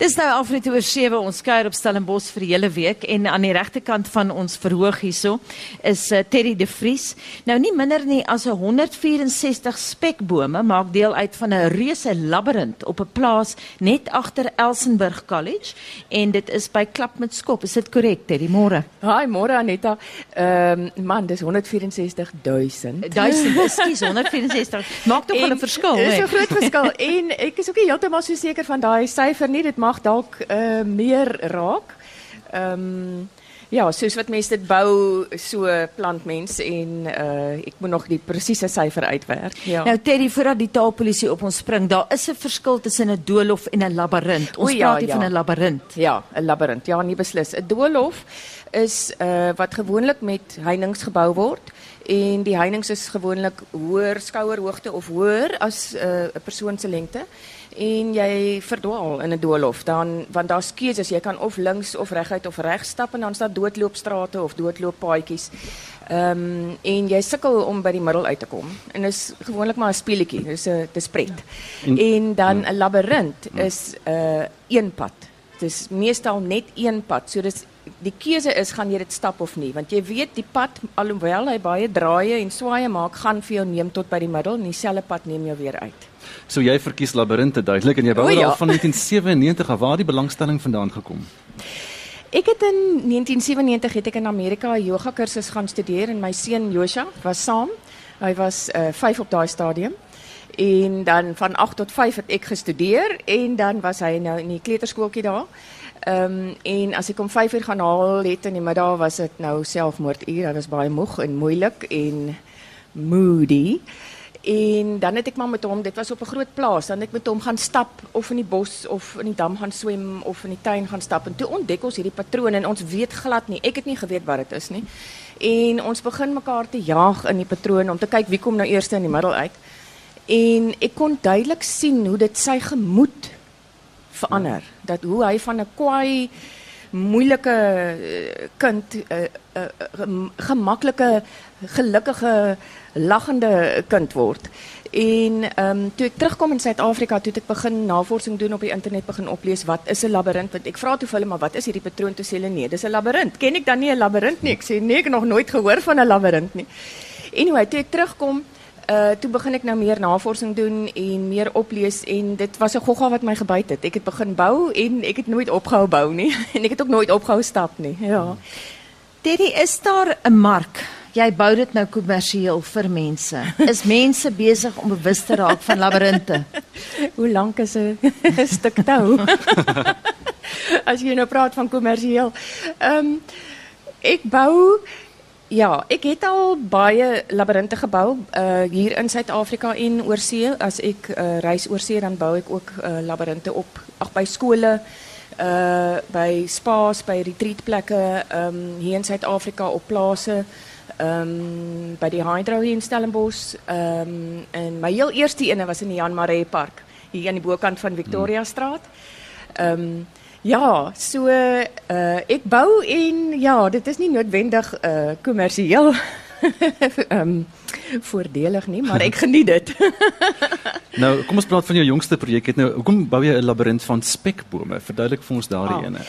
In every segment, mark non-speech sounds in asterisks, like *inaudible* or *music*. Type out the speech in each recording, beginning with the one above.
Dis nou Alfred oor 7 ons kuier op Stellenbosch vir die hele week en aan die regterkant van ons verhoog hierso is uh, Terry De Vries. Nou nie minder nie as 164 spekbome maak deel uit van 'n reuse labirint op 'n plaas net agter Elsenburg College en dit is by Klapmutskop. Is dit korrek Terry? Môre. Haai, môre Aneta. Ehm um, man, dis 164 000. 1000, ekskuus, 164. Maak tog 'n verskil, hè? Dis 'n groot verskil en ek is ook nie heeltemal so seker van daai syfer nie. Dit mag dalk uh, meer raak. Ehm um, ja, soos wat mense dit bou, so plant mens en uh, ek moet nog die presiese syfer uitwerk. Ja. Nou Terry, voordat die taalpolisie op ons spring, daar is 'n verskil tussen 'n doolhof en 'n labirint. Ons O, ja, praat hier ja. van 'n labirint. Ja, 'n labirint. Ja, nie beslis. 'n Doolhof is uh wat gewoonlik met heininge gebou word en die heininge is gewoonlik hoër skouerhoogte of hoër as 'n uh, persoon se lengte en jy verdwaal in 'n doolhof dan want daar's keuses jy kan of links of reguit of reg stap en dan staan doodloopstrate of doodlooppaadjies. Ehm um, en jy sukkel om by die middel uit te kom. En dis gewoonlik maar 'n speletjie. Dis 'n dis pret. En, en dan 'n labirint is 'n uh, een pad. Dis meestal net een pad. So dis die keuse is gaan jy dit stap of nie, want jy weet die pad alhoewel hy baie draaie en swaaye maak, gaan vir jou neem tot by die middel en dieselfde pad neem jou weer uit. So jy verkies labirinte duidelik en jy wou O, al ja. van 1997 af waar die belangstelling vandaan gekom. Ek het in 1997 het ek in Amerika 'n yoga kursus gaan studeer en my seun Josha was saam. Hy was uh, 5 op daai stadium. En dan van 8 tot 5 het ek gestudeer en dan was hy nou in die kleuterskooltjie daar. Ehm um, en as ek om 5 uur gaan haal het in die middag was dit nou selfmoorduur. Hy was baie moeg en moeilik en moody. En dan het ek maar met hom, dit was op 'n groot plaas, dan het ek met hom gaan stap of in die bos of in die dam gaan swem of in die tuin gaan stap en toe ontdek ons hierdie patroon en ons weet glad nie. Ek het nie geweet wat dit is nie. En ons begin mekaar te jaag in die patroon om te kyk wie kom nou eerste in die middel uit. En ek kon duidelik sien hoe dit sy gemoed verander. Dat hoe hy van 'n kwaai moeilike eh, kind 'n uh, uh, uh, gemaklike gelukkige lagende kind word. En ehm um, toe ek terugkom in Suid-Afrika, toe het ek begin navorsing doen op die internet begin oplees wat is 'n labirint want ek vra toe vir hulle maar wat is hierdie patroon toe sê hulle nee, dis 'n labirint. Ken ek dan nie 'n labirint nie? Ek sê nee, ek het nog nooit gehoor van 'n labirint nie. Anyway, toe ek terugkom, uh toe begin ek nou meer navorsing doen en meer oplees en dit was 'n gogga wat my gebyt het. Ek het begin bou en ek het nooit opgehou bou nie *laughs* en ek het ook nooit opgehou stap nie. Ja. Terry, is daar 'n mark? Jy bou dit nou kommersieel vir mense. Is mense besig om bewus te raak van labirinte? *laughs* Hoe lank is 'n *laughs* stuk tou? *laughs* As jy nou praat van kommersieel. Ehm um, bou ja, ek het al baie labirinte gebou uh hier in Suid-Afrika en oorsee. As ek uh, reis oorsee dan bou ek ook uh, op ag by skole uh by spa's, by retreatplekke ehm hier in Suid-Afrika op plase um, by die Hydro hier in Stellenbosch ehm um, en my heel eerste ene was in die Jan Maree Park hier aan die bokant van Victoria Straat. Ehm um, ja, so uh ek bou en ja, dit is nie noodwendig uh kommersieel *laughs* ehm um, voordelig nie, maar ek geniet dit. *laughs* Nou, kom ons praat van jou jongste projek. Het nou, hoekom bou jy 'n labirint van spekbome? Verduidelik vir ons daardie Ah. ene.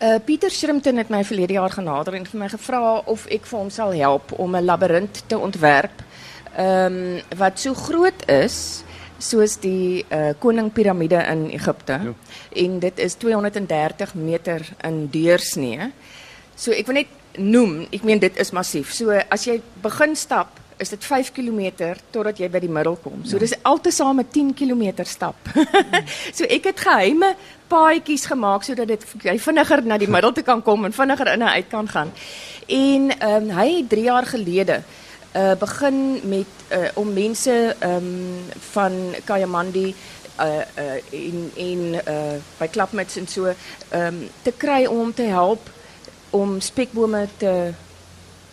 Uh Pieter Shrimpton het my verlede jaar genader en vir my gevra of ek vir hom sal help om 'n labirint te ontwerp. Ehm um, wat so groot is soos die uh koning piramide in Egipte. Ja. En dit is 230 meter in deursnee. So ek wil net noem, ek meen dit is massief. So as jy begin stap, is dit 5 km totdat jy by die middel kom. So dis altesaame 10 km stap. *laughs* so ek het geheime paadjies gemaak sodat dit jy vinniger na die middel toe kan kom en vinniger in en uit kan gaan. En ehm um, hy het 3 jaar gelede uh begin met uh om mense ehm um, van Kayamandi uh uh en en uh by klapmuts en so ehm um, te kry om te help om spekbome te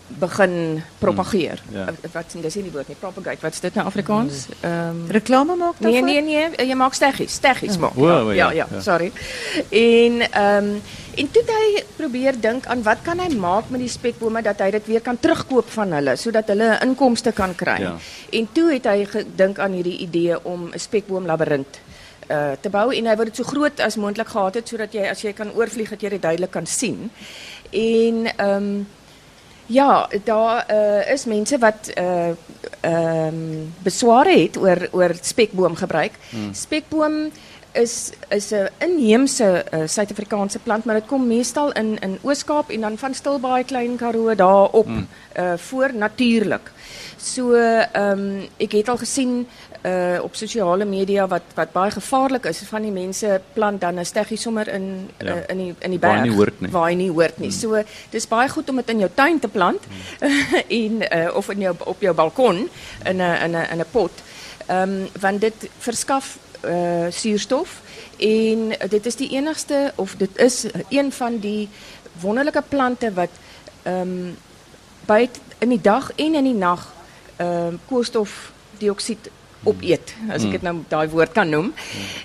begin propageer. Hmm, ja. Uh, Wat dis nie die woord nie, propagate. Wat is dit nou Afrikaans? Ehm um, Reklame maak Nee daarvoor? nee nee, jy maak steggies, steggies maak. Wow, ja, ja, ja, ja. sorry. En ehm um, en toe het hy probeer dink aan wat kan hy maak met die spekbome dat hy dit weer kan terugkoop van hulle sodat hulle 'n inkomste kan kry. Ja. En toe het hy gedink aan hierdie idee om 'n spekboom labirint uh, te bou en hy wou dit so groot as moontlik gehad het sodat jy as jy kan oorvlieg dat jy dit duidelik kan sien. En ehm um, ja, daar uh, is mense wat uh ehm um, besware het oor oor spekboomgebruik. Hmm. Spekboom is is 'n inheemse uh, Suid-Afrikaanse plant, maar dit kom meestal in in Oos-Kaap en dan van Stilbaai Klein Karoo daar op mm. uh, voor natuurlik. So ehm um, ek het al gesien uh, op sosiale media wat wat baie gevaarlik is van die mense plant dan 'n steggie sommer in ja. uh, in die in die berg waar nie hoort nie. Waar nie hoort nie. Mm. So dis baie goed om dit in jou tuin te plant mm. *laughs* en uh, of in jou op jou balkon in 'n in 'n in 'n pot. Ehm um, want dit verskaf uh, suurstof en dit is die enigste of dit is een van die wonderlike plante wat ehm um, by in die dag en in die nag ehm uh, koolstofdioksied opeet as ek dit nou daai woord kan noem.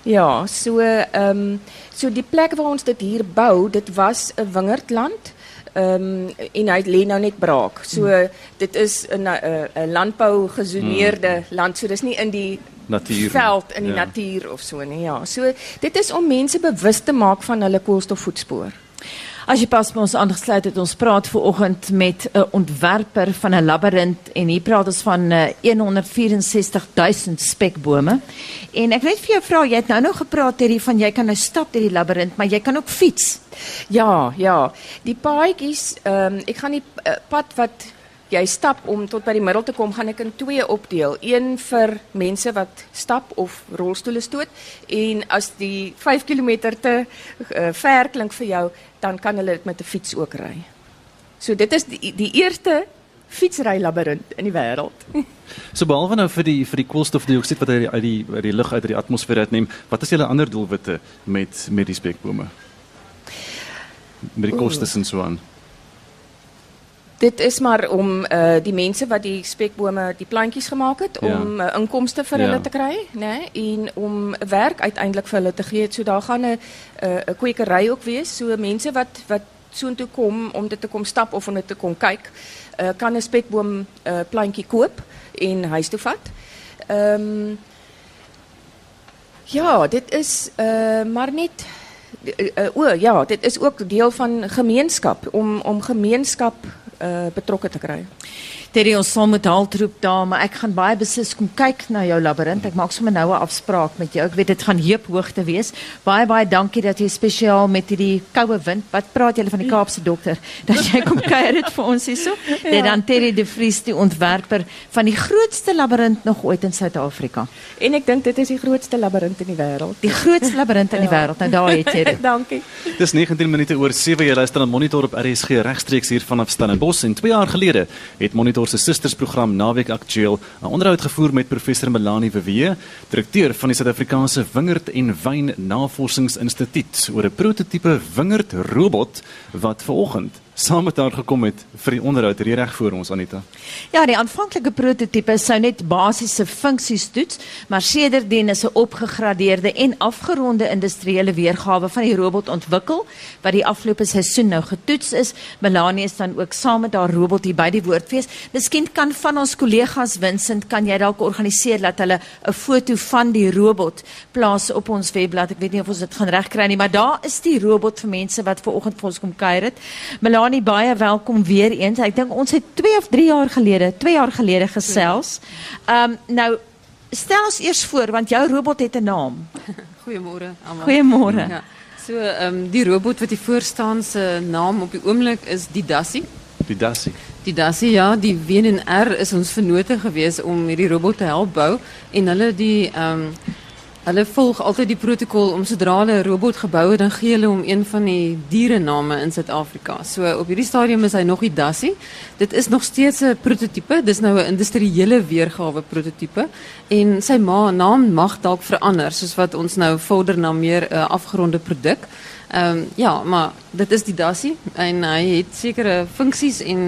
Ja, so ehm um, so die plek waar ons dit hier bou, dit was 'n wingerdland. Ehm um, en hy lê nou net braak. So dit is 'n 'n landbou gezoneerde land. So dis nie in die natuur veld in die ja. natuur of so nie. Ja. So dit is om mense bewus te maak van hulle koolstofvoetspoor. As jy pas met ons aangesluit het, ons praat ver oggend met 'n ontwerper van 'n labirint en hier praat ons van 164 eh, 000 spekbome. En ek weet vir jou vra, jy het nou nog gepraat hierdie van jy kan nou stap deur die labirint, maar jy kan ook fiets. Ja, ja. Die paadjies, ehm um, ek gaan die uh, pad wat jy stap om tot by die middel te kom, gaan ek in twee opdeel. Een vir mense wat stap of rolstoele stoot en as die 5 km te uh, ver klink vir jou, dan kan hulle dit met 'n fiets ook ry. So dit is die, die eerste fietsry labirint in die wêreld. *laughs* so behalwe nou vir die vir die koolstofdioksied wat uit die uit die, die lug uit die atmosfeer uitneem, wat is julle ander doelwitte met met die spekbome? Met die kostes en so aan. Dit is maar om uh, die mensen wat die spekbome die plantjies gemaakt het, ja. om uh, inkomsten voor ja. hulle te krijgen. Nee? En om werk uiteindelijk voor hulle te geven. So daar gaan een uh, kwekerij ook wees. So mensen wat, wat zo'n toe kom om dit te komen stap of om dit te komen kijken, uh, kan een spekboom uh, plantje koop en huis toe vat. Um, ja, dit is uh, maar niet... Uh, uh, oh, ja, dit is ook deel van gemeenschap. Om, om gemeenschap Eh, uh, betrokke te kry? Terry ons sal met haltroep daar, maar ek gaan baie beslis kom kyk na jou labirint. Ek maak sommer nou 'n afspraak met jou. Ek weet dit gaan heuphoogte wees. Baie baie dankie dat jy spesiaal met hierdie koue wind. Wat praat julle van die Kaapse dokter? *laughs* Dat jy kom kuier dit vir ons hierso. Ja. Dit dan Terry de Vries die ontwerper van die grootste labirint nog ooit in Suid-Afrika. En ek dink dit is die grootste labirint in die wêreld. Die grootste labirint in die ja. wêreld. Nou daar het jy dit. *laughs* dankie. Dis 19 minute oor 7 jy luister aan Monitor op RSG regstreeks hier vanaf Stellenbosch en 2 jaar gelede het Monitor Monitor se sustersprogram Naweek Aktueel 'n onderhoud gevoer met professor Melanie Wewe, direkteur van die Suid-Afrikaanse Wingerd en Wyn Navorsingsinstituut oor 'n prototipe wingerd robot wat vanoggend saam met haar gekom het vir die onderhoud hier reg voor ons Anita. Ja, die aanvanklike prototipe sou net basiese funksies toets, maar sedertdien is 'n opgegradeerde en afgeronde industriële weergawe van die robot ontwikkel wat die afgelope seisoen nou getoets is. Melanie is dan ook saam met haar robot hier by die woordfees. Miskien kan van ons kollegas Vincent kan jy dalk organiseer dat hulle 'n foto van die robot plaas op ons webblad. Ek weet nie of ons dit gaan regkry nie, maar daar is die robot vir mense wat ver oggend vir ons kom kuier het. Melanie Melanie baie welkom weer eens. Ek dink ons het 2 of 3 jaar gelede, 2 jaar gelede gesels. Ehm um, nou stel ons eers voor want jou robot het 'n naam. *laughs* Goeiemôre almal. Goeiemôre. Ja. So ehm um, die robot wat hier voor staan se naam op die oomblik is die Dassie. Die Dassie. Die Dassie ja, die WNR is ons vennote gewees om hierdie robot te help bou en hulle die ehm um, Hulle volg altyd die protokol om sodra hulle 'n robot gebou het, dan gee hulle hom een van die dierename in Suid-Afrika. So op hierdie stadium is hy nog die Dassie. Dit is nog steeds 'n prototipe. Dis nou 'n industriële weergawe prototipe en sy naam mag dalk verander soos wat ons nou vorder na meer 'n uh, afgeronde produk. Um, ja, maar dit is die dassie en hy het sekere funksies en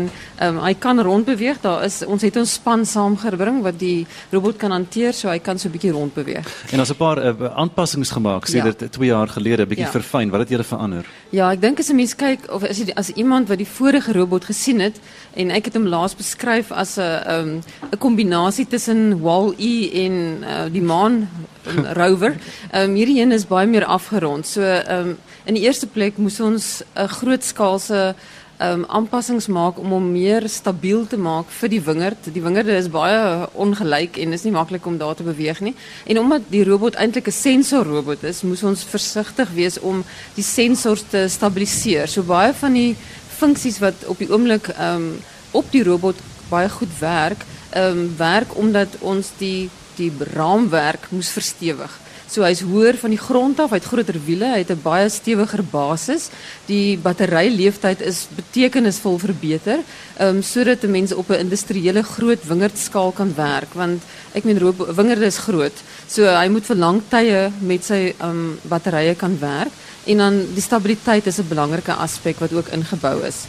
um, hy kan rondbeweeg. Daar is ons het ons span saamgebring wat die robot kan hanteer so hy kan so 'n bietjie rondbeweeg. En daar's 'n paar uh, aanpassings gemaak sê ja. dit 2 jaar gelede bietjie ja. verfyn. Wat het julle verander? Ja, ek dink as 'n mens kyk of as jy as iemand wat die vorige robot gesien het en ek het hom laas beskryf as 'n ehm 'n kombinasie tussen Wall-E en uh, die maan *laughs* rover. Ehm um, hierdie een is baie meer afgerond. So ehm um, in die eerste plek moes ons 'n grootskaalse um, aanpassings maak om hom meer stabiel te maak vir die wingerd. Die wingerde is baie ongelyk en is nie maklik om daar te beweeg nie. En omdat die robot eintlik 'n sensorrobot is, moes ons versigtig wees om die sensors te stabiliseer. So baie van die funksies wat op die oomblik ehm op die robot baie goed werk, um, werk omdat ons die die raamwerk moes verstewig. So hy's hoër van die grond af, hy het groter wiele, hy het 'n baie stewiger basis. Die batteryleeftyd is betekenisvol verbeter, ehm um, sodat 'n mens op 'n industriële groot wingerdskaal kan werk want ek meen wingerde is groot. So hy moet vir lang tye met sy ehm um, batterye kan werk en dan die stabiliteit is 'n belangrike aspek wat ook ingebou is.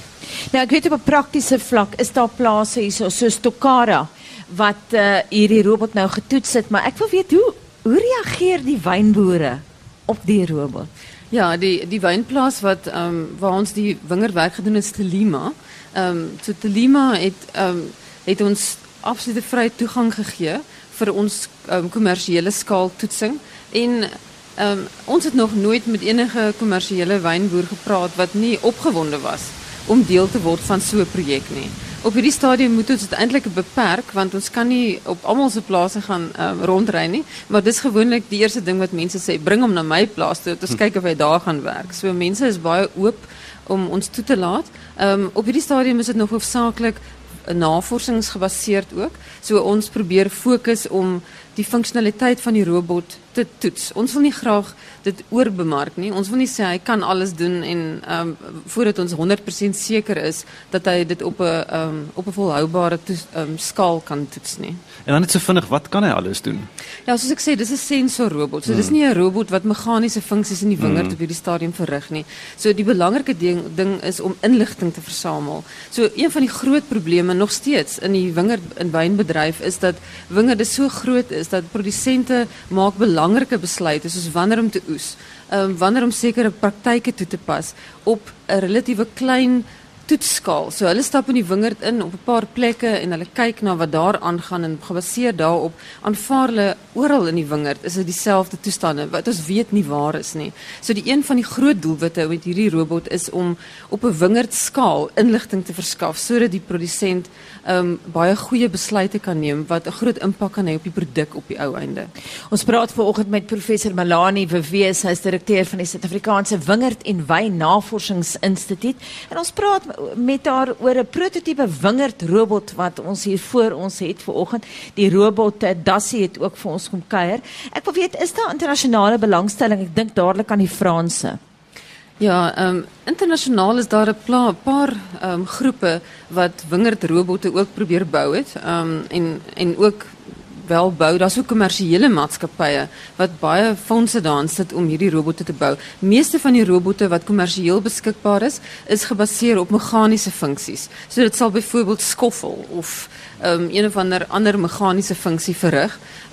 Nou ek weet op 'n praktiese vlak is daar plase hier so so Stokara wat uh, hierdie robot nou getoets het, maar ek wil weet hoe hoe reageer die wynboere op die robot? Ja, die die wynplaas wat ehm um, waar ons die wingerdwerk gedoen het, is Telima. Ehm um, so Telima het ehm um, het ons absolute vrye toegang gegee vir ons ehm um, kommersiële skaal toetsing en Um, ons het nog nooit met enige commerciële wijnboer gepraat wat niet opgewonden was om deel te worden van zo'n project. Nie. Op hierdie stadium moet ons dit eintlik beperk want ons kan nie op almal se plase gaan um, rondry nie, maar dis gewoonlik die eerste ding wat mense sê, bring hom na my plaas toe, ons hm. kyk of hy daar gaan werk. So mense is baie oop om ons toe te laat. Um, op hierdie stadium is dit nog hoofsaaklik navorsingsgebaseerd ook. So ons probeer fokus om die funksionaliteit van die robot te toets. Ons wil nie graag dit oorbemark nie. Ons wil nie sê hy kan alles doen en ehm um, voordat ons 100% seker is dat hy dit op 'n ehm um, op 'n volhoubare ehm um, skaal kan toets nie. En dan net so vinnig, wat kan hy alles doen? Ja, soos ek sê, dis 'n sensorrobot. So dis hmm. nie 'n robot wat meganiese funksies in die wingerd mm. op hierdie stadium verrig nie. So die belangrike ding ding is om inligting te versamel. So een van die groot probleme nog steeds in die wingerd en wynbedryf is dat wingerde so groot is dat produsente maak belangrike besluite soos wanneer om te oes, um, wanneer om sekere praktyke toe te pas op 'n relatiewe klein toetskaal. So hulle stap in die wingerd in op 'n paar plekke en hulle kyk na wat daar aangaan en gebaseer daarop aanvaar hulle oral in die wingerd is dit dieselfde toestande wat ons weet nie waar is nie. So die een van die groot doelwitte met hierdie robot is om op 'n wingerdskaal inligting te verskaf sodat die produsent um, baie goeie besluite kan neem wat 'n groot impak kan hê op die produk op die ou einde. Ons praat vanoggend met professor Malani Wewe, sy is direkteur van die Suid-Afrikaanse Wingerd en Wyn Navorsingsinstituut en ons praat met haar oor 'n prototipe wingerd robot wat ons hier voor ons het vanoggend. Die robot eh, Dassie het ook vir ons kom kuier. Ek wil weet is daar internasionale belangstelling? Ek dink dadelik aan die Franse. Ja, ehm um, internasionaal is daar 'n paar ehm um, groepe wat wingerd robotte ook probeer bou het. Ehm um, en en ook wel bou. Daar's ook kommersiële maatskappye wat baie fondse daarin sit om hierdie robotte te bou. Meeste van die robotte wat kommersieel beskikbaar is, is gebaseer op meganiese funksies. So dit sal byvoorbeeld of um, een of ander ander meganiese funksie.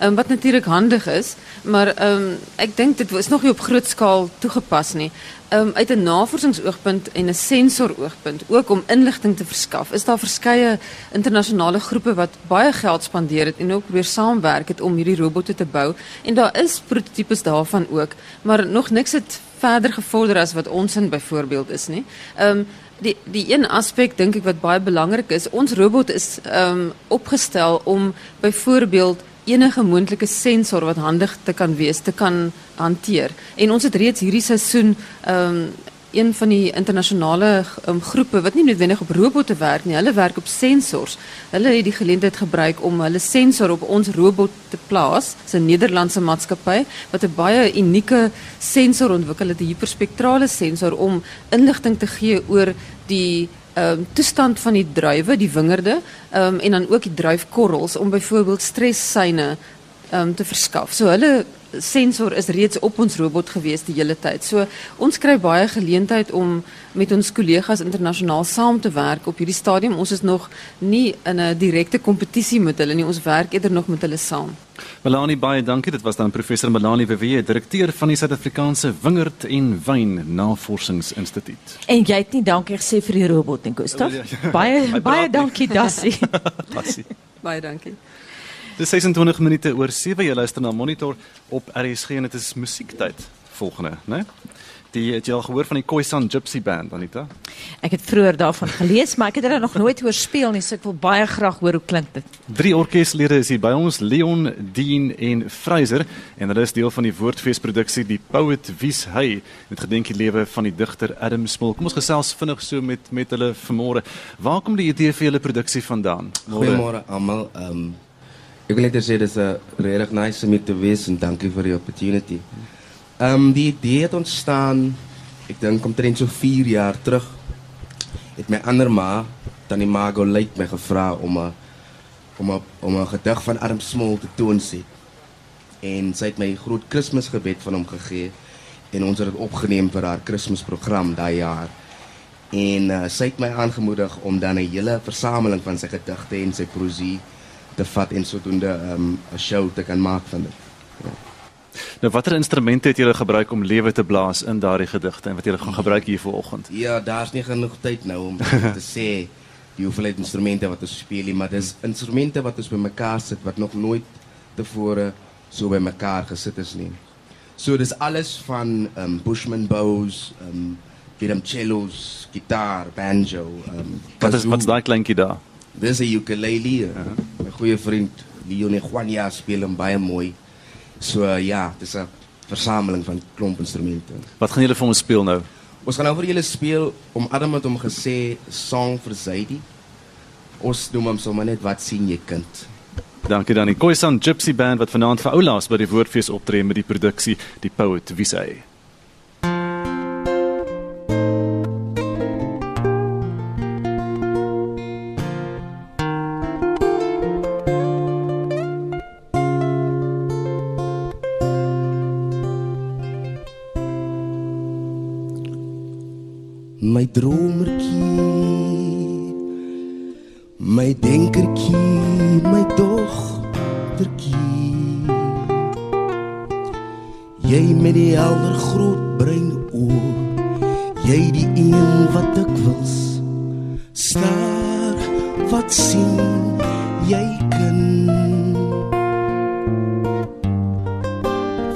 Um, wat natuurlik handig is, maar um, ek dink dit is nog nie op groot skaal toegepas nie uit 'n navorsingsoogpunt en 'n sensoroogpunt ook om inligting te verskaf. Is daar verskeie internasionale groepe wat baie geld spandeer het en ook probeer saamwerk het om hierdie robotte te bou en daar is prototipes daarvan ook, maar nog niks het verder gevorder as wat ons in byvoorbeeld is nie. Ehm die die een aspek dink ek wat baie belangrik is, ons robot is ehm um, opgestel om byvoorbeeld enige moontlike sensor wat handig te kan wees te kan hanteer. En ons het reeds hierdie seisoen ehm um, een van die internasionale um, groepe wat nie noodwendig op robotte werk nie, hulle werk op sensors. Hulle het die geleentheid gebruik om hulle sensor op ons robot te plaas. Dis 'n Nederlandse maatskappy wat 'n baie unieke sensor ontwikkel het, 'n hiperspektrale sensor om inligting te gee oor die um, toestand van die druiwe, die wingerde, um, en dan ook die druifkorrels om byvoorbeeld stresssyne um, te verskaf. So sensor is reeds op ons robot gewees die hele tyd. So ons kry baie geleentheid om met ons kollegas internasionaal saam te werk op hierdie stadium. Ons is nog nie in 'n direkte kompetisie met hulle nie. Ons werk eerder nog met hulle saam. Melanie baie dankie. Dit was dan professor Melanie Wewe, direkteur van die Suid-Afrikaanse Wingerd en Wyn Navorsingsinstituut. En jy het nie dankie gesê vir die robot en Gustaf. Ja, ja. Baie baie dankie Dassie. *laughs* Dassie. baie dankie. Dis 26 minute oor 7 jy luister na Monitor op RSG en dit is musiektyd volgende, né? Die het jy al gehoor van die Khoisan Gypsy Band Anita? Ek het vroeër daarvan gelees, maar ek het hulle nog nooit hoor speel nie, so ek wil baie graag hoor hoe klink dit. Drie orkeslede is hier by ons, Leon, Dean en Fraser en hulle is deel van die Woordfeesproduksie Die Poet Wies Hy met gedenk die lewe van die digter Adam Smol. Kom ons gesels vinnig so met met hulle vanmôre. Waar kom die idee vir julle produksie vandaan? Goeiemôre almal. Ehm um, ek wil net sê dis 'n regtig nice om hier te wees en dankie vir die opportunity. Ehm die idee het ontstaan ek dink omtrent so 4 jaar terug. Het my ander ma, Tannie Margot Lake my gevra om 'n om om gedig van Adam Smol te sit. En sy het my groot Kersgebed van hom gegee en ons het opgeneem vir haar Kersprogram daai jaar. En uh, sy het my aangemoedig om dan 'n hele versameling van sy gedigte en sy prosie te vat en sodoende ehm, 'n um, show te kan maak van dit. Ja. Nou watter instrumente het julle gebruik om lewe te blaas in daardie gedigte en wat julle gaan gebruik hier vanoggend? Ja, daar's nie genoeg tyd nou om te *laughs* sê die hoeveelheid instrumente wat ons speel nie, maar dis instrumente wat ons bymekaar sit wat nog nooit tevore so bymekaar gesit is nie. So dis alles van um Bushman bows, um Vietnam cellos, gitaar, banjo, um Wat is wat's daai kleintjie daar? Dis 'n ukulele. Uh. My goeie vriend Leon Juania speel hom baie mooi. So uh, ja, dis 'n versameling van klomp instrumente. Wat gaan julle vir ons speel nou? Ons gaan nou vir julle speel om Adam het hom gesê song vir Zaidi. Ons noem hom sommer net wat sien jy kind. Dankie dan die Khoisan Gypsy Band wat vanaand vir oulaas by die Woordfees optree met die produksie Die Poet Wiesay.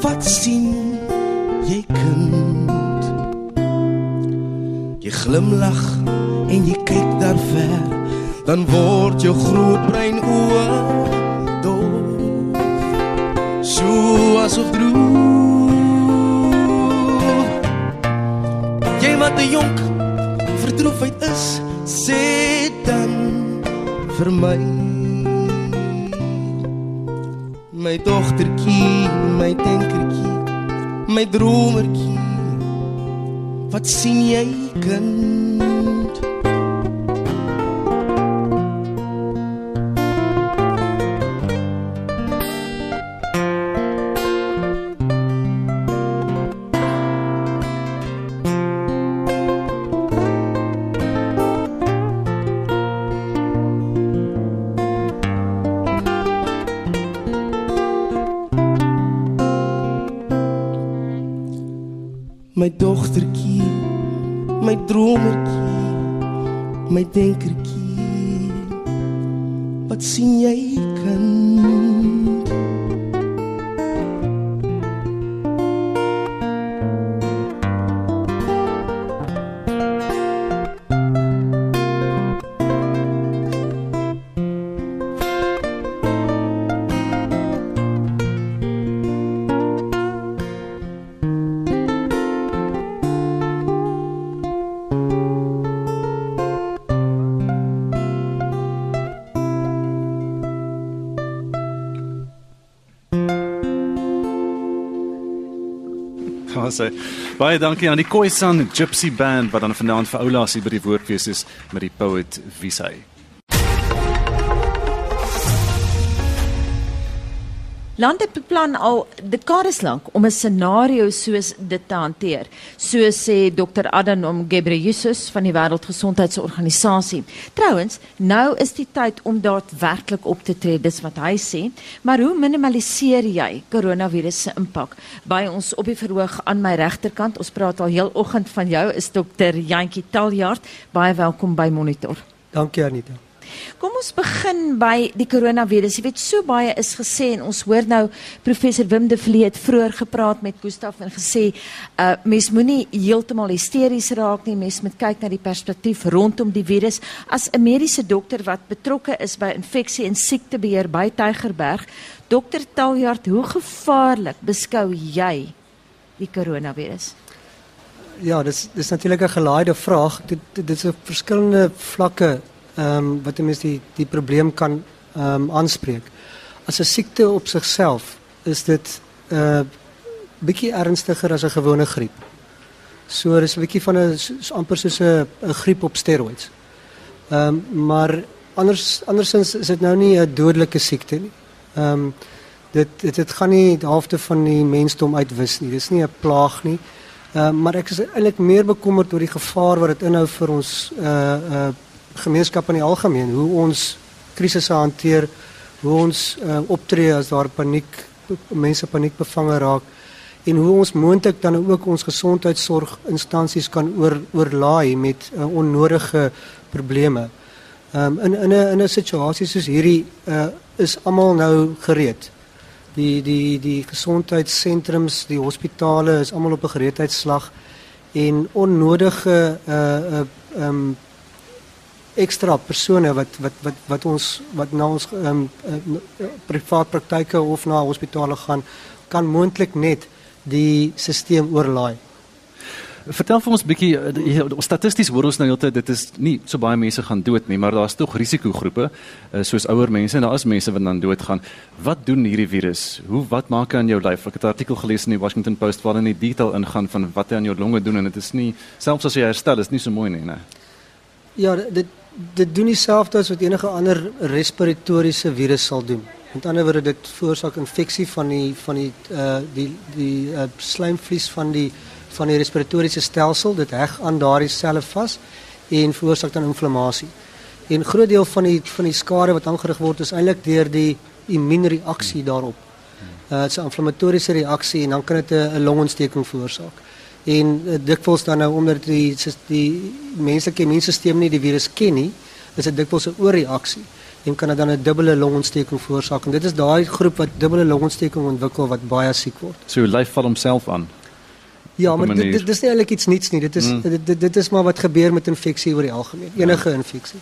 Wat sien jy kind Jy glimlag en jy kyk daar ver, dan word jou groot brein oë doof. So asof droef. Jy wat 'n jonk verdroefheid is, sê dan vir my. My dogtertjie, my denkertjie, my dromertjie Wat sien jy kind? Sê. Baie dankie aan die Khoisan Gypsy Band wat dan vanaand vir oulaas hier by die Woordfees is met die Poet Wiesay. Lande beplan al dekades lank om 'n scenario soos dit te hanteer, so sê Dr. Adhanom Ghebreyesus van die Wêreldgesondheidsorganisasie. Trouwens, nou is die tyd om daadwerklik op te tree, dis wat hy sê. Maar hoe minimaliseer jy koronavirus se impak? By ons op die verhoog aan my regterkant, ons praat al heel oggend van jou, is Dr. Jantjie Taljaard. Baie welkom by Monitor. Dankie Anita. Kom ons begin by die koronavirus. Jy weet so baie is gesê en ons hoor nou professor Wim de Vlie het vroeër gepraat met Gustaf en gesê uh mens moenie heeltemal hysteries raak nie. Mens moet kyk na die perspektief rondom die virus. As 'n mediese dokter wat betrokke is by infeksie en siektebeheer by Tygerberg, dokter Taljard, hoe gevaarlik beskou jy die koronavirus? Ja, dis dis natuurlik 'n gelaaide vraag. Dit dit is 'n verskillende vlakke um, wat 'n mens die die probleem kan um, aanspreek. As 'n siekte op sigself is dit 'n uh, bietjie ernstiger as 'n gewone griep. So dis 'n bietjie van 'n amper soos 'n griep op steroids. Ehm um, maar anders andersins is dit nou nie 'n dodelike siekte nie. Ehm um, dit dit dit gaan nie die helfte van die mensdom uitwis nie. Dis nie 'n plaag nie. Ehm uh, maar ek is eintlik meer bekommerd oor die gevaar wat dit inhou vir ons uh uh gemeenskap in die algemeen, hoe ons krisisse hanteer, hoe ons uh, optree as daar paniek mense paniek bevange raak en hoe ons moontlik dan ook ons gesondheidsorginstansies kan oor oorlaai met uh, onnodige probleme. Ehm um, in in 'n in 'n situasie soos hierdie uh is almal nou gereed die die die gesondheidssentrums, die hospitale is almal op 'n gereedheidsslag en onnodige uh uh um ekstra persone wat wat wat wat ons wat na ons um uh, privaat praktyke of na hospitale gaan kan moontlik net die stelsel oorlaai. Vertel vir ons 'n bietjie eh, statisties hoor ons nou heeltyd dit is nie so baie mense gaan dood nie, maar daar's tog risikogroepe eh, soos ouer mense en daar is mense wat dan doodgaan. Wat doen hierdie virus? Hoe wat maak hy aan jou lyf? Ek het 'n artikel gelees in die Washington Post waar hulle in detail ingaan van wat hy aan jou longe doen en dit is nie selfs as jy herstel is nie so mooi nie, né? Ja, dit dit doen dieselfde as wat enige ander respiratoriese virus sal doen. Met ander woorde dit veroorsaak infeksie van die van die uh die die uh, slijmvlies van die van die respiratoriese stelsel, dit heg aan daardie selle vas en veroorsaak dan inflammasie. En groot deel van die van die skade wat aangerig word is eintlik deur die immuunreaksie daarop. Uh, is 'n inflammatoriese reaksie en dan kan dit 'n longontsteking veroorsaak. En uh, dikwels dan nou omdat die die menslike immuunstelsel nie die virus ken nie, is dit dikwels 'n oorreaksie en kan dit dan 'n dubbele longontsteking veroorsaak. En dit is daai groep wat dubbele longontsteking ontwikkel wat baie siek word. So lyf val homself aan. Ja, maar dit, dit, dit is nie eintlik iets niets nie. Dit is mm. dit, dit dit is maar wat gebeur met infeksie oor die algemeen. Enige ja. infeksie.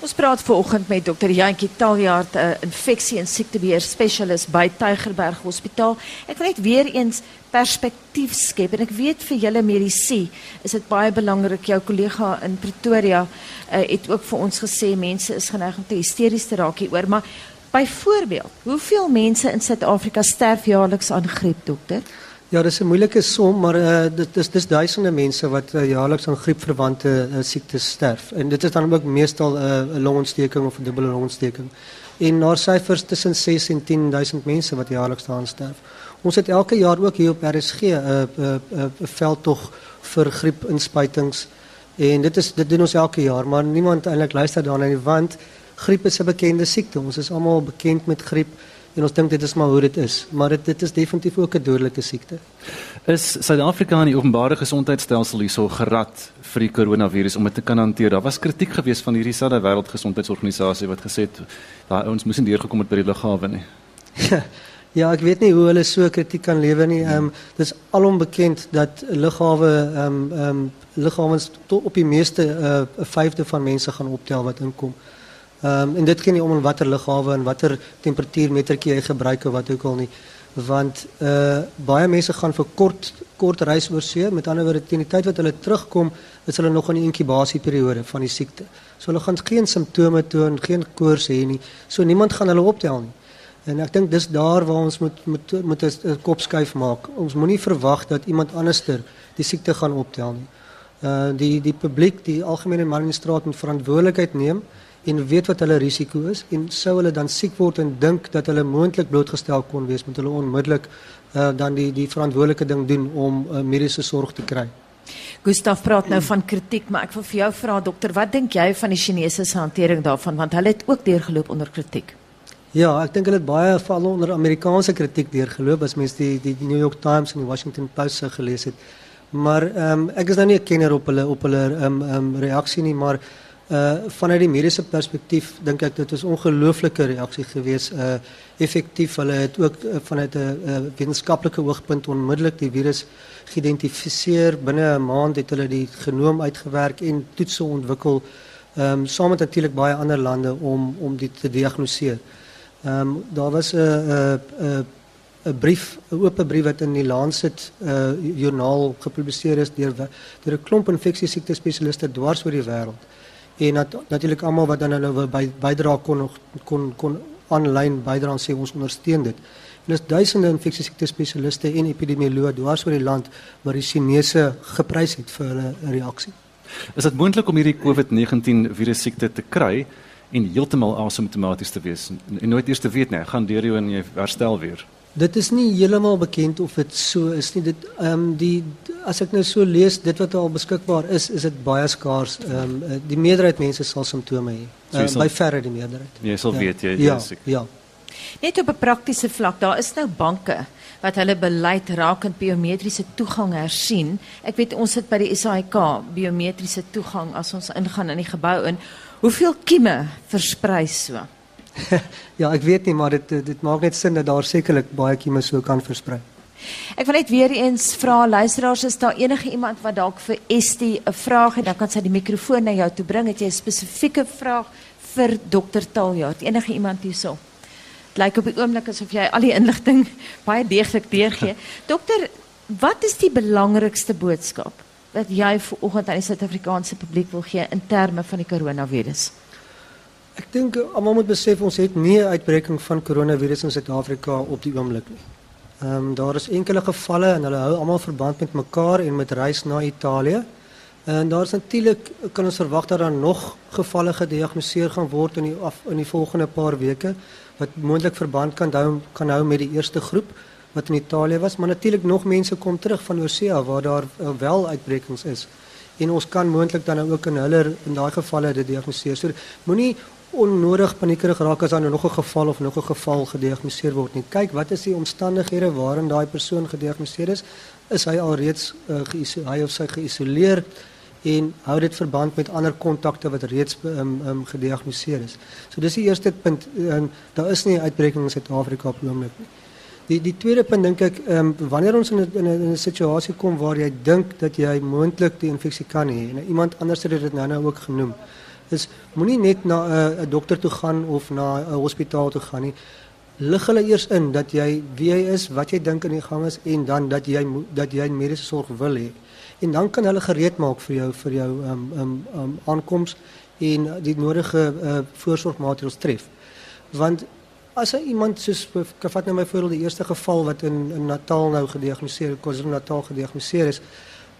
Ons praat vanoggend met dokter Jantjie Taljaard, 'n infeksie en siektebeheer spesialis by Tygerberg Hospitaal. Ek wil net weer eens perspektief skep en ek weet vir julle medisy is dit baie belangrik. Jou kollega in Pretoria uh, het ook vir ons gesê mense is geneig om te hysteries te raak hieroor, maar byvoorbeeld, hoeveel mense in Suid-Afrika sterf jaarliks aan griep, dokter? Ja, dis 'n moeilike som, maar uh, dit is dis duisende mense wat uh, jaarliks aan griepverwante uh, siektes sterf. En dit is dan ook meestal 'n uh, longontsteking of 'n dubbele longontsteking. En daar syfers tussen 6 en 10000 mense wat jaarliks daaraan sterf. Ons het elke jaar ook hier op RSG 'n uh, uh, uh, veldtog vir griepinspuitings en dit is dit doen ons elke jaar, maar niemand eintlik luister daarna nie want griep is 'n bekende siekte. Ons is almal bekend met griep en ons dink dit is maar hoe dit is, maar dit dit is definitief ook 'n dodelike siekte. Is Suid-Afrika in die openbare gesondheidstelsel hierso gerad vir die koronavirus om dit te kan hanteer? Daar was kritiek geweest van hierdie selfde wêreldgesondheidsorganisasie wat gesê het daai ouens moes nie deurgekom het by die lughawe nie. *laughs* ja, ek weet nie hoe hulle so kritiek kan lewe nie. Ehm um, alom bekend dat lughawe ehm ehm lughawens op die meeste 'n uh, vyfde van mense gaan optel wat inkom. Ehm en dit gaan om in watter lughawe en watter temperatuurmetertjie jy gebruik wat ook al nie want uh baie gaan vir kort kort reis oor see met ander woorde teen die tyd wat hulle is nog in die inkubasieperiode van die siekte. So gaan geen simptome toon, geen koors hê nie. So niemand gaan hulle optel nie. En ek dink dis daar waar ons moet moet moet 'n kop skuif maak. Ons dat iemand anderster die siekte gaan optel nie. Uh die die publiek, die algemene straat moet verantwoordelikheid neem en weet wat hulle risiko is en sou hulle dan siek word en dink dat hulle moontlik blootgestel kon wees met hulle onmiddellik uh, dan die die verantwoordelike ding doen om uh, mediese sorg te kry. Gustaf praat nou van kritiek, maar ek wil vir jou vra dokter, wat dink jy van die Chinese se hantering daarvan want hulle het ook deurgeloop onder kritiek? Ja, ek dink hulle het baie val onder Amerikaanse kritiek deurgeloop as mens die die New York Times en die Washington Post se gelees het. Maar ehm um, ek is nou nie 'n kenner op hulle op hulle ehm um, ehm nie, maar Uh vanuit die mediese perspektief dink ek dit is ongelooflike reaksie gewees. Uh effektief hulle het ook uh, vanuit 'n uh, wetenskaplike oogpunt onmiddellik die virus geïdentifiseer. Binne 'n maand het hulle die genoom uitgewerk en toetse ontwikkel. Ehm um, saam met natuurlik baie ander om om dit te diagnoseer. Ehm daar was 'n 'n 'n 'n brief, 'n oop brief wat in die Lancet uh joernaal gepubliseer is deur deur 'n klomp infeksiesiekte spesialiste dwars oor die wêreld en nat, natuurlik almal wat dan nou by bydra kon kon kon aanlyn bydra en ons ondersteun dit. En dis duisende infeksiesiekte spesialiste en epidemioloë dwars oor die land wat die Chinese geprys het vir hulle reaksie. Is dit moontlik om hierdie COVID-19 virus siekte te kry en heeltemal asymptomaties te wees en, nooit eers te weet nie, gaan deur jou en jy herstel weer? Dit is nie heeltemal bekend of dit so is nie. Dit ehm um, die as ek nou so lees dit wat al beskikbaar is, is dit baie skaars. Ehm um, die meerderheid mense sal simptome hê. So um, by verre die meerderheid. Jy sal ja. weet jy ja, is siek. Ja. Net op 'n praktiese vlak, daar is nou banke wat hulle beleid rakend biometriese toegang hersien. Ek weet ons sit by die SAIK biometriese toegang as ons ingaan in die gebou in. Hoeveel kieme versprei so? *laughs* ja, ek weet nie, maar dit dit maak net sin dat daar sekerlik baie kieme so kan versprei. Ek wil net weer eens vra luisteraars is daar enige iemand wat dalk vir Estie 'n vraag het, dan kan sy die mikrofoon na jou toe bring. Het jy 'n spesifieke vraag vir dokter Taljaard? Enige iemand hierso? Dit lyk op die oomblik asof jy al die inligting *laughs* baie deeglik deurgee. *laughs* dokter, wat is die belangrikste boodskap wat jy vanoggend aan die Suid-Afrikaanse publiek wil gee in terme van die koronavirus? Ek dink almal moet besef ons het nie 'n uitbreking van koronavirus in Suid-Afrika op die oomblik nie. Ehm um, daar is enkele gevalle en hulle hou almal verband met mekaar en met reis na Italië. En daar is natuurlik kan ons verwag dat daar nog gevalle gediagnoseer gaan word in af, in die volgende paar weke wat moontlik verband kan hou kan hou met die eerste groep wat in Italië was, maar natuurlik nog mense kom terug van Oosea waar daar uh, wel uitbrekings is. En ons kan moontlik dan ook in hulle in daai gevalle dit diagnoseer. So moenie onnodig paniekerig raak as daar nou nog 'n geval of nog 'n geval gediagnoseer word nie. Kyk, wat is die omstandighede waarin daai persoon gediagnoseer is? Is hy alreeds uh, hy of sy en hou dit verband met ander kontakte wat reeds um, gediagnoseer is? So dis die eerste punt. Um, daar is nie 'n uitbreking in Suid-Afrika op. Die die tweede punt dink ek, um, wanneer ons in 'n in 'n situasie kom waar jy dink dat jy moontlik die infeksie kan hê en iemand anders het dit nou nou ook genoem is moenie net na 'n uh, dokter toe gaan of na 'n hospitaal toe gaan nie. Lig hulle eers in dat jy wie jy is, wat jy dink in die gang is en dan dat jy dat jy mediese sorg wil hê. En dan kan hulle gereed maak vir jou vir jou um um aankoms en die nodige uh, voorsorgmaatreëls tref. Want as iemand soos ek vat nou my voorbeeld die eerste geval wat in in Natal nou gediagnoseer, KwaZulu-Natal gediagnoseer is,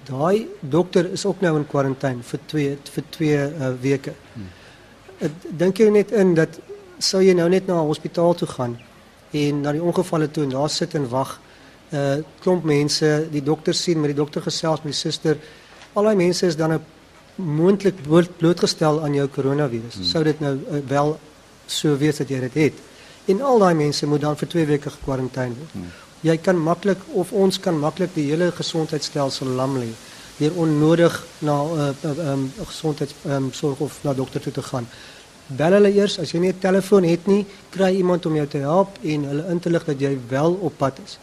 daai dokter is ook nou in kwarantyne vir 2 vir 2 uh, weke. Hmm. Dink jy net in dat sou jy nou net na 'n hospitaal toe gaan en na die ongevalle toe en daar sit en wag 'n uh, eh, klomp mense, die dokter sien met die dokter gesels met die suster. Al daai mense is dan nou moontlik blootgestel aan jou koronavirus. Hmm. Sou dit nou uh, wel so wees dat jy dit het? En al daai mense moet dan vir 2 weke gekwarantyne word. Hmm jy kan maklik of ons kan maklik die hele gesondheidstelsel lam lê deur onnodig na 'n uh, uh, um, gesondheidsorg um, of na dokter toe te gaan. Bel hulle eers as jy nie 'n telefoon het nie, kry iemand om jou te help en hulle in te lig dat jy wel op pad is.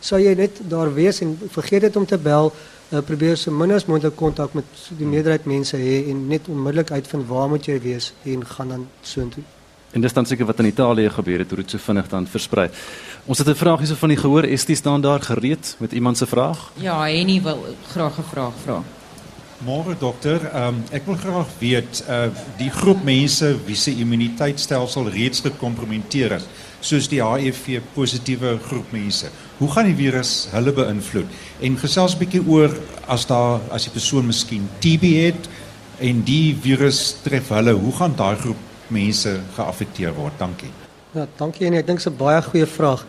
Sou jy net daar wees en vergeet dit om te bel, uh, probeer so min as moontlik kontak met die meerderheid mense hê en net onmiddellik uitvind waar moet jy wees en gaan dan soontoe. En dis dan seker wat in Italië gebeur het, hoe dit so vinnig dan versprei. Ons het 'n vraag hierso van die gehoor, is dit staan daar gereed met iemand se vraag? Ja, Henny wil graag 'n vraag vra. Môre dokter, um, ek wil graag weet uh die groep mense wie se immuniteitstelsel reeds gekompromiteer is, soos die HIV positiewe groep mense. Hoe gaan die virus hulle beïnvloed? En gesels 'n bietjie oor as daar as die persoon miskien TB het en die virus tref hulle, hoe gaan daai groep mense geaffekteer word? Dankie. Ja, dankie en ek dink dit is 'n baie goeie vraag.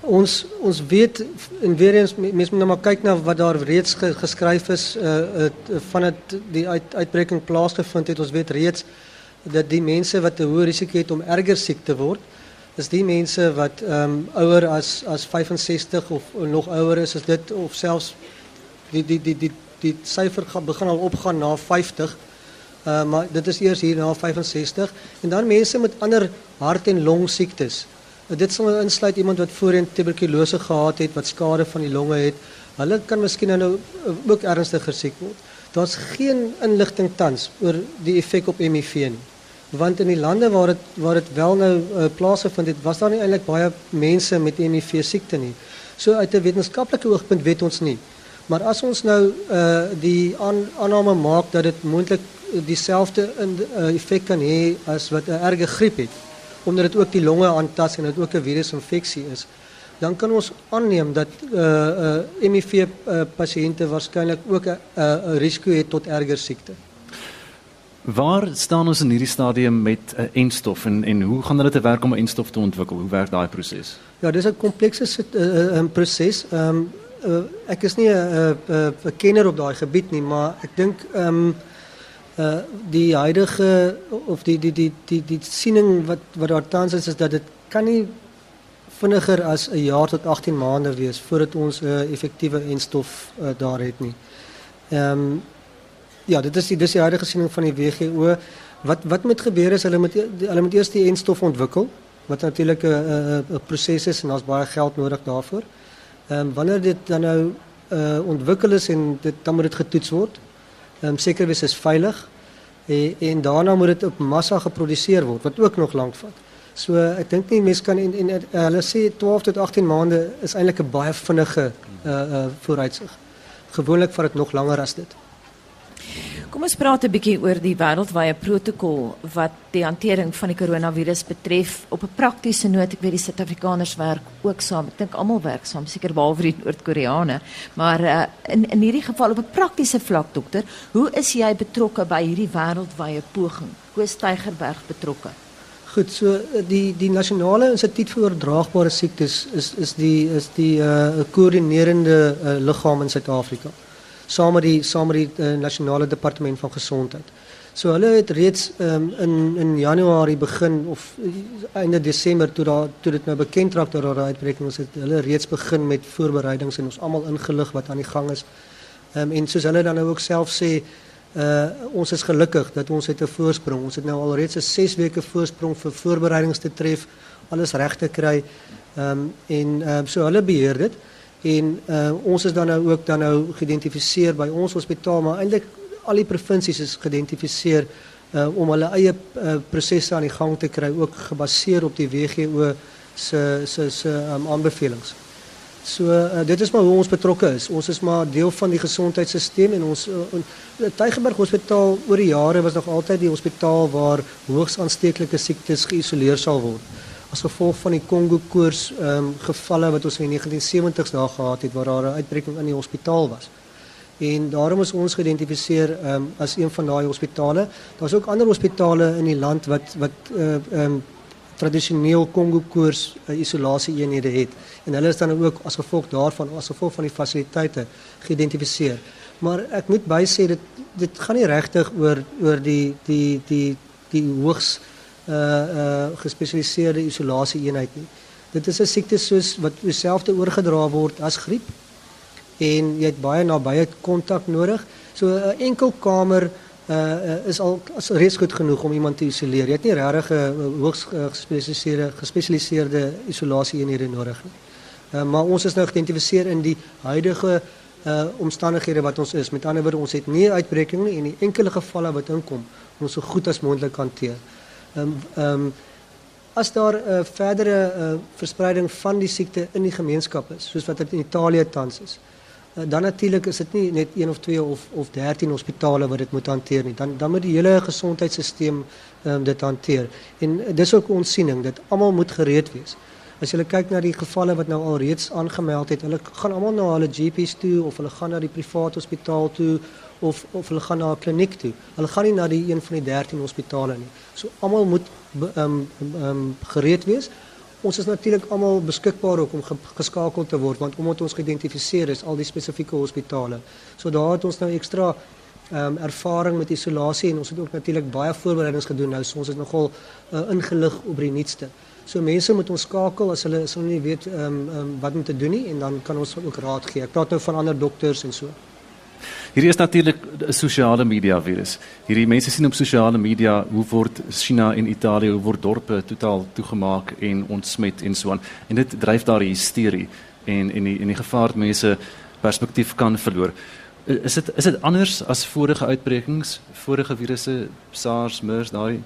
Ons ons weet en weer eens mense moet nou maar kyk na wat daar reeds ge, geskryf is uh, uh van dit die uit, uitbreking plaasgevind het. Ons weet reeds dat die mense wat 'n hoë risiko het om erger siek te word, is die mense wat ehm um, ouer as as 65 of nog ouer is, is dit of selfs die die die die die syfer gaan begin al opgaan na 50 Uh, maar dit is eers hier na 65 en dan mense met ander hart en longsiektes. Uh, dit sal insluit iemand wat voorheen tuberkulose gehad het, wat skade van die longe het. Hulle kan miskien nou uh, ook ernstiger siek word. Daar's geen inligting tans oor die effek op HIV nie. Want in die lande waar dit waar dit wel nou uh, plaasgevind het, was daar nie eintlik baie mense met HIV siekte nie. So uit 'n wetenskaplike oogpunt weet ons nie. Maar as ons nou uh die aan, aanname maak dat dit moontlik dieselfde uh, effek kan hê as wat 'n erge griep het, omdat dit ook die longe aantas en dit ook 'n virusinfeksie is, dan kan ons aanneem dat uh HIV uh, pasiënte waarskynlik ook 'n uh, risiko het tot erger siekte. Waar staan ons in hierdie stadium met 'n uh, enstof en en hoe gaan dit te werk om 'n enstof te ontwikkel? Hoe werk daai proses? Ja, dis 'n komplekse uh, uh, proses. Ehm um, uh, ek is nie 'n uh, uh, uh, kenner op daai gebied nie, maar ek dink ehm um, uh die huidige of die die die die die siening wat wat daar tans is is dat dit kan nie vinniger as 'n jaar tot 18 maande wees voordat ons 'n uh, effektiewe enstof uh, daar het nie. Ehm um, ja, dit is die dis die huidige siening van die WGO. Wat wat moet gebeur is hulle moet hulle moet eers die enstof ontwikkel wat natuurlik 'n 'n proses is en daar's baie geld nodig daarvoor. Ehm um, wanneer dit dan nou uh ontwikkel is en dit dan moet dit getoets word. Ehm um, seker wees is veilig en, en daarna moet dit op massa geproduseer word wat ook nog lank vat. So ek dink nie mense kan en, en uh, hulle sê 12 tot 18 maande is eintlik 'n baie vinnige uh uh vooruitsig. Gewoonlik vat dit nog langer as dit. Kom ons praat 'n bietjie oor die wêreldwye protokol wat die hantering van die koronavirus betref op 'n praktiese noot. Ek weet die Suid-Afrikaners werk ook saam. Ek dink almal werk saam, seker behalwe die Noord-Koreane. Maar uh, in in hierdie geval op 'n praktiese vlak, dokter, hoe is jy betrokke by hierdie wêreldwye poging? Hoe is Tygerberg betrokke? Goed, so die die nasionale instituut vir oordraagbare siektes is is die is die uh koördinerende liggaam in Suid-Afrika saam met die uh, nasionale departement van gesondheid. So hulle het reeds um, in in Januarie begin of uh, einde Desember toe daar toe dit nou bekend raak dat daar uitbreking is, het hulle reeds begin met voorbereidings en ons almal ingelig wat aan die gang is. Um, en soos hulle dan nou ook self sê, uh, ons is gelukkig dat ons het 'n voorsprong. Ons het nou al reeds 'n 6 weke voorsprong vir voorbereidings te tref, alles reg te kry. Ehm en ehm um, so hulle beheer dit. En uh, ons is dan nou ook dan nou by ons hospitaal, maar eintlik al die provinsies is uh, om hulle eie prosesse aan die gang te kry, ook gebaseer op die WGO se se um, aanbevelings. So dit is maar hoe ons betrokke is. Ons is maar deel van die gesondheidstelsel en ons uh, Hospitaal oor die was nog altyd die hospitaal waar hoogs aansteeklike siektes geïsoleer sal word as gevolg van die Kongo koors ehm um, gevalle wat ons in die 1970s daar gehad het waar daar 'n uitbreking in die hospitaal was. En daarom is ons geïdentifiseer ehm um, as een van daai hospitale. Daar's ook ander hospitale in die land wat wat eh, ehm uh, um, Kongo koors uh, isolasie eenhede het. En hulle is dan ook as gevolg daarvan as gevolg van die fasiliteite geïdentifiseer. Maar ek moet bysê dit dit gaan nie regtig oor oor die die die die hoogs uh uh gespesialiseerde isolasie eenheid nie. Dit is 'n siekte soos wat dieselfde oorgedra word as griep en jy het baie nabye kontak nodig. So 'n enkel kamer uh is al as reeds goed genoeg om iemand te isoleer. Jy het nie regtig 'n hoogs gespesialiseerde gespesialiseerde nodig nie. Maar ons is nou geïdentifiseer in die huidige uh omstandighede wat ons is. Met ander woorde, ons het nie uitbreking nie en die enkele gevalle wat inkom, ons so goed as moontlik hanteer. Ehm um, ehm um, as daar eh, verdere uh, verspreiding van die siekte in die gemeenskap is, soos wat in Italië tans is. Uh, dan natuurlik is dit nie net 1 of 2 of of 13 hospitale wat dit moet hanteer nie. Dan dan moet die hele gesondheidstelsel ehm um, dit hanteer. En dis ook ons siening dat almal moet gereed wees. As jy kyk na die gevalle wat nou al reeds aangemeld het, hulle gaan almal na hulle GP's toe of hulle gaan na die privaat hospitaal toe of of hulle gaan na 'n kliniek toe. Hulle gaan nie na die een van die 13 hospitale nie. So almal moet ehm ehm um, gereed wees. Ons is natuurlik almal beskikbaar om ge geskakel te word want omdat ons geïdentifiseer is al die spesifieke hospitale. So daar het ons nou ekstra ehm ervaring met isolasie en ons het ook natuurlik baie voorbereidings gedoen nou. So ons is nogal uh, ingelig oor die nuutste. So mense moet ons skakel as hulle as hulle nie weet ehm wat om te doen nie en dan kan ons ook raad gee. Ek praat nou van ander dokters en so. Hierdie is natuurlik sosiale media virus. Hierdie mense sien op sosiale media hoe word China en Italië, hoe word dorpe totaal toegemaak en ontsmet en so aan. En dit dryf daar hysterie en en die en die gevaar dat mense perspektief kan verloor. Is dit is dit anders as vorige uitbrekings, vorige virusse, SARS, MERS, daai?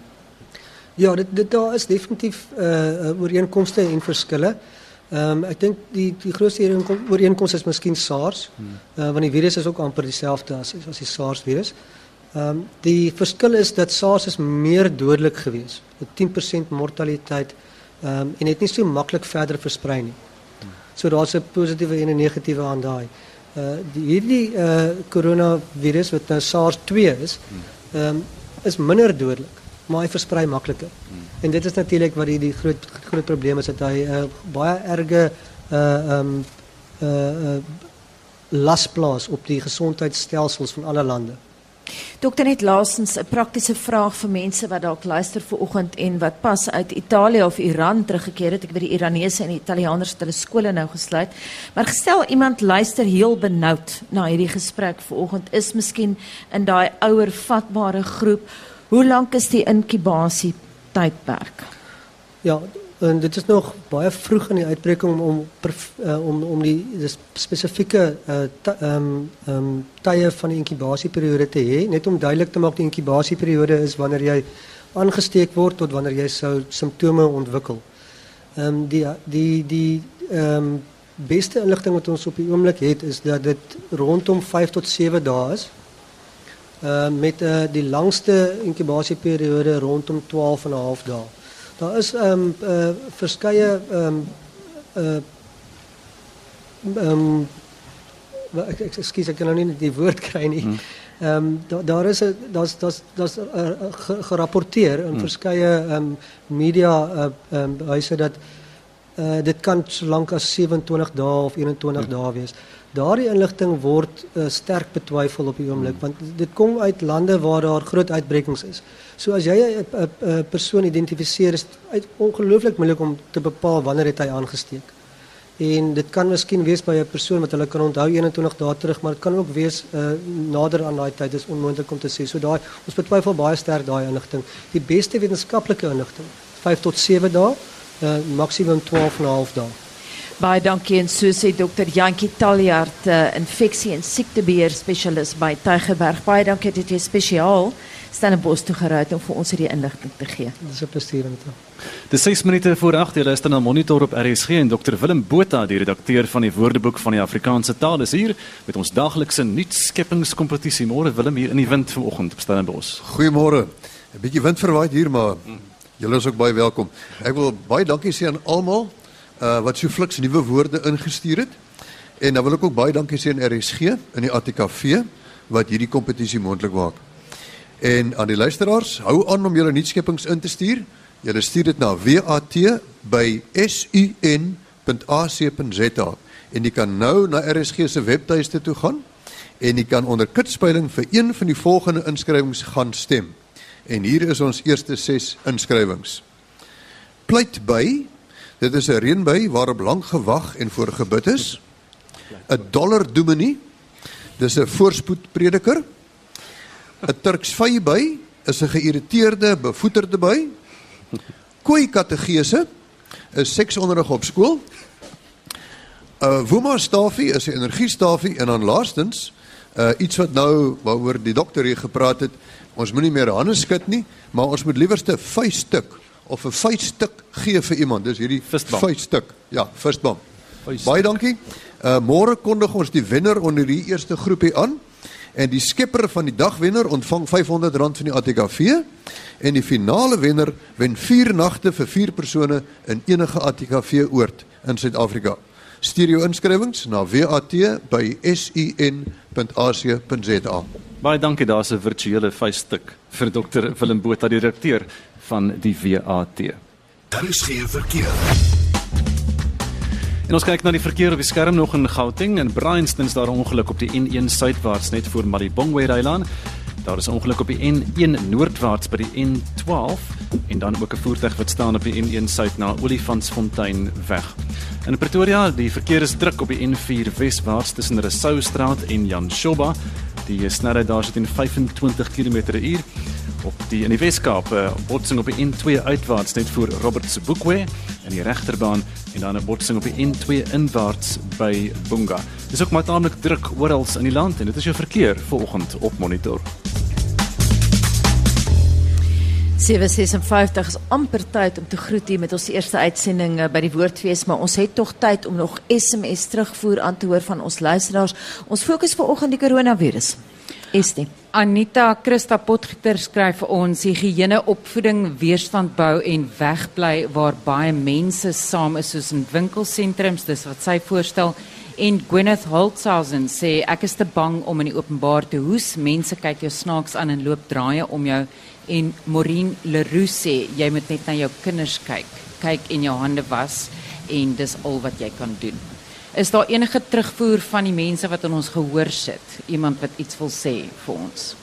Ja, dit dit daar is definitief uh ooreenkomste en verskille. Um, ek dink die die grootste ooreenkoms is miskien SARS. Hmm. Uh want die virus is ook amper dieselfde as as die SARS virus. Ehm um, die verskil is dat SARS is meer dodelik geweest. Met 10% mortaliteit ehm um, en het nie so maklik verder versprei nie. So daar's 'n positiewe en 'n negatiewe aan daai. Uh die hierdie uh coronavirus wat nou SARS-2 is, ehm um, is minder dodelik, maar hy versprei makliker. En dit is natuurlik wat die die groot groot probleem is dat hy uh, baie erge uh um uh, uh las plaas op die gesondheidstelsels van alle lande. Dokter net laasens 'n praktiese vraag vir mense wat dalk luister vir oggend en wat pas uit Italië of Iran teruggekeer het. Ek weet die Iranese en die Italianers het hulle skole nou gesluit. Maar gestel iemand luister heel benoud na hierdie gesprek vir oggend is miskien in daai ouer vatbare groep. Hoe lank is die inkubasie tydperk? Ja, en dit is nog baie vroeg in die uitbreking om om uh, om die, die spesifieke ehm um, um, tye van die inkubasieperiode te hê net om duidelik te maak die inkubasieperiode is wanneer jy aangesteek word tot wanneer jy sou simptome ontwikkel. Ehm die die die ehm beste inligting wat ons op die oomblik het is dat dit rondom 5 tot 7 dae is. Uh, met uh, die langste inkubasieperiode rondom 12 en 'n half dae. Daar is ehm um, uh, verskeie ehm um, uh um, ek ek kan nou nie die woord kry nie. Hmm. Ehm um, daar daar is 'n daar's daar's daar's uh, gerapporteer in hmm. verskeie ehm um, media ehm uh, um, huise dat uh dit kan so lank as 27 dae of 21 hmm. dae wees. Daardie inligting word uh, sterk betwyfel op die oomblik want dit kom uit lande waar daar groot uitbrekings is. So as jy 'n persoon identifiseer is dit ongelooflik moeilik om te bepaal wanneer het hy aangesteek. En dit kan miskien wees by 'n persoon wat hulle kan onthou 21 dae terug, maar dit kan ook wees uh, nader aan daai tyd. Dit is onmoontlik om te sê. So daai ons betwyfel baie sterk daai inligting. Die beste wetenskaplike inligting 5 tot 7 dae, uh, maksimum 12 en 'n half dae. Baie dankie en so sê dokter Jantjie Taljaard, uh, infeksie en siektebeheer spesialis by Tygerberg. Baie dankie dat jy spesiaal Stellenbosch toe gery het om vir ons hierdie inligting te gee. Dis 'n plesier om te. Dis 6 minute voor 8 jy luister na Monitor op RSG en dokter Willem Botha, die redakteur van die Woordeboek van die Afrikaanse taal is hier met ons daaglikse nuutskeppingskompetisie. Môre Willem hier in die wind vanoggend op Stellenbosch. Goeiemôre. 'n Bietjie wind verwaai hier maar julle is ook baie welkom. Ek wil baie dankie sê aan almal uh wat so fliks nuwe woorde ingestuur het. En dan wil ek ook baie dankie sê aan RSG in die ATKV wat hierdie kompetisie moontlik maak. En aan die luisteraars, hou aan om julle nuutskepings in te stuur. Julle stuur dit na wat@sun.ac.za en jy kan nou na RSG se webtuiste toe gaan en jy kan onder kitspeiling vir een van die volgende inskrywings gaan stem. En hier is ons eerste 6 inskrywings. Pleit by Dit is 'n reënby waarop lank gewag en voor gebid is. 'n Dollar dominee. Dis 'n voorspoed prediker. 'n Turks vyby is 'n geïrriteerde, bevoeterde by. Koei kategese is seksonderrig op skool. 'n Woema stafie is 'n energiestafie en dan laastens uh iets wat nou waaroor die dokter hier gepraat het. Ons moenie meer hande skud nie, maar ons moet liewerste vuisstuk of 'n vuisstuk gee vir iemand. Dis hierdie vuisstuk. Ja, visbom. Baie dankie. Uh môre kondig ons die wenner onder die eerste groepie aan. En die skepper van die dagwenner ontvang R500 van die ATKV en die finale wenner wen 4 nagte vir 4 persone in enige ATKV oord in Suid-Afrika. Stuur jou inskrywings na wat.sun.ac.za. Baie dankie, daar's 'n virtuele vuisstuk vir dokter Willem Botha, die direkteur van die WAT. Daar is geen verkeer. En ons kyk na die verkeer op die skerm nog in Gauteng en Bryanston is daar 'n ongeluk op die N1 suidwaarts net voor Malibongwe Rylaan. Daar is 'n ongeluk op die N1 noordwaarts by die N12 en dan ook 'n voertuig wat staan op die N1 suid na Olifantsfontein weg. In Pretoria, die verkeer is druk op die N4 weswaarts tussen Rousseau straat en Jan Shoba. Die snelheid daar sit in 25 km/h. Op die in die Weskaap, uh, botsing op die N2 uitwaarts net voor Robert Sebukwe in die regterbaan en dan 'n botsing op die N2 inwaarts by Bunga. Dis ook maar taamlik druk oral in die land en dit is jou verkeer vanoggend op monitor. 756 is amper tyd om te groet hier met ons eerste uitsending uh, by die Woordfees, maar ons het tog tyd om nog SMS terugvoer aan te hoor van ons luisteraars. Ons fokus vanoggend die koronavirus. Estie. Anita Christa Potgieter skryf vir ons higiëne opvoeding weerstand bou en wegbly waar baie mense saam is soos in winkelsentrums dis wat sy voorstel. En Gwyneth Holtzhausen sê ek is te bang om in die openbaar te hoes. Mense kyk jou snaaks aan en loop draaie om jou. En Maureen Leroux sê jy moet net na jou kinders kyk. Kyk en jou hande was en dis al wat jy kan doen is daar enige terugvoer van die mense wat in ons gehoor sit iemand wat iets wil sê vir ons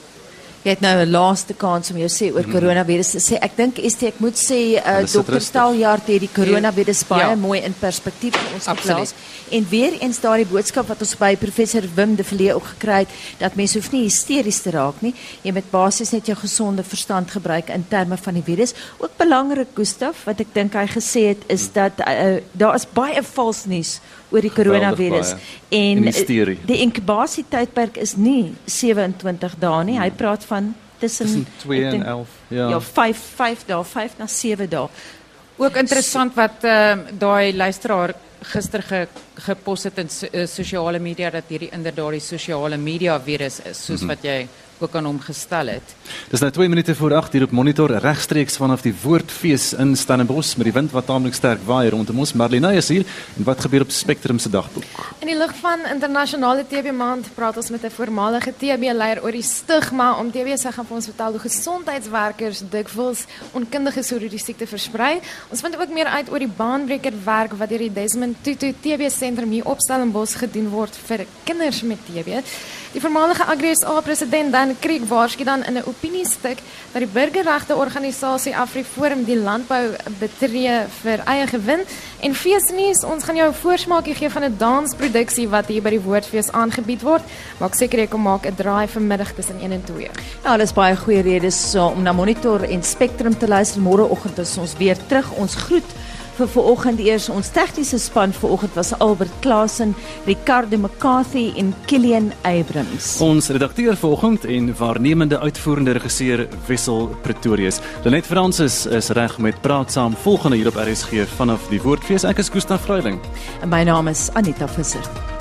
Jy het nou 'n laaste kans om jou sê oor mm. coronavirus te sê. Ek dink is dit ek moet sê uh, dokter Staljaard het die coronavirus baie ja. mooi in perspektief vir ons geplaas. En weer eens daardie boodskap wat ons by professor Wim de Villiers ook gekry het dat mense hoef nie hysteries te raak nie. Jy moet basies net jou gesonde verstand gebruik in terme van die virus. Ook belangrik Gustaf wat ek dink hy gesê het is dat uh, daar is baie vals nuus oor die coronavirus en die, die inkubasietydperk is nie 27 dae nie. Hy praat van tussen 2 en 11. Ja. Ja, 5 5 dae, 5 na 7 dae. Ook interessant wat ehm uh, daai luisteraar gister ge, gepos het in so, uh, sosiale media dat hierdie inderdaad die sosiale media virus is soos mm -hmm. wat jy ook aan hom gestel het. Dis nou 2 minute voor 8 hier op monitor regstreeks vanaf die Woordfees in Stellenbosch met die wind wat taamlik sterk waai rondom ons. Marlene is hier en wat gebeur op Spectrum se dagboek? In die lig van internasionale TB maand praat ons met 'n voormalige TB leier oor die stigma om TB se gaan vir ons vertel hoe gesondheidswerkers dikwels onkundig is oor die siekte versprei. Ons vind ook meer uit oor die baanbreker werk wat deur die Desmond Tutu TB sentrum hier op Stellenbosch gedoen word vir kinders met TB. Die voormalige AgriSA president Dan Kriek waarsku dan in 'n opiniestuk dat die burgerregteorganisasie AfriForum die landbou betree vir eie gewin en feesnuus ons gaan jou 'n voorsmaakie gee van 'n dansproduksie wat hier by die Woordfees aangebied word. Maak seker jy kom maak 'n draai vanmiddag tussen 1 en 2. Ja, dis baie goeie redes so, om na Monitor en Spectrum te luister. Môreoggend is ons weer terug. Ons groet vir vanoggend eers ons tegniese span vanoggend was Albert Klasen, Ricardo McCarthy en Killian Abrams. Ons redakteur vanoggend en waarnemende uitvoerende regisseur Wessel Pretorius. Lenet Fransis is reg met praat saam volgende hier op RSG vanaf die Woordfees. Ek is Gustaf Vreiling en my naam is Anita Visser.